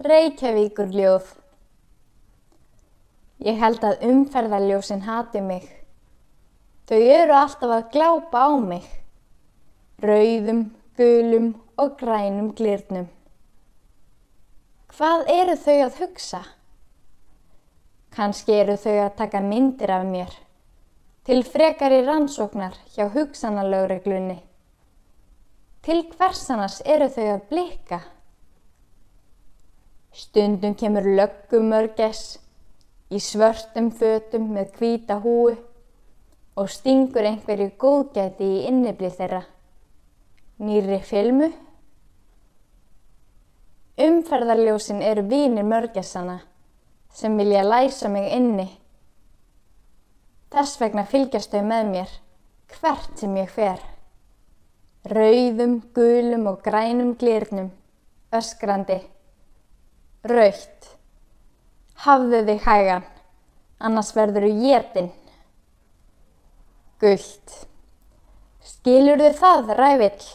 Reykjavíkur ljóð. Ég held að umferðarljósin hati mig. Þau eru alltaf að glápa á mig. Rauðum, gulum og grænum glirnum. Hvað eru þau að hugsa? Kanski eru þau að taka myndir af mér. Til frekari rannsóknar hjá hugsanalögreglunni. Til hvers annars eru þau að blikka? Stundum kemur löggumörgess í svörtum fötum með hvíta húi og stingur einhverju góðgæti í inniblið þeirra. Nýri filmu. Umferðarljósin eru vínir mörgessana sem vilja læsa mig inni. Þess vegna fylgjast þau með mér hvert sem ég fer. Rauðum, gulum og grænum glirnum, öskrandi. Raukt. Hafðu þig hægan, annars verður þú jétin. Gullt. Skilur þið það, rævill?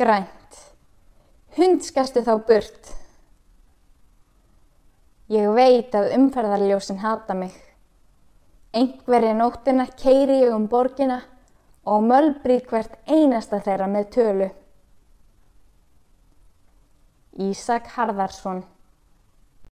Grænt. Hundskastu þá burt. Ég veit að umferðarljósin hata mig. Engveri nóttina keiri ég um borgina og mölbríð hvert einasta þeirra með tölu. Ísak Harðarsson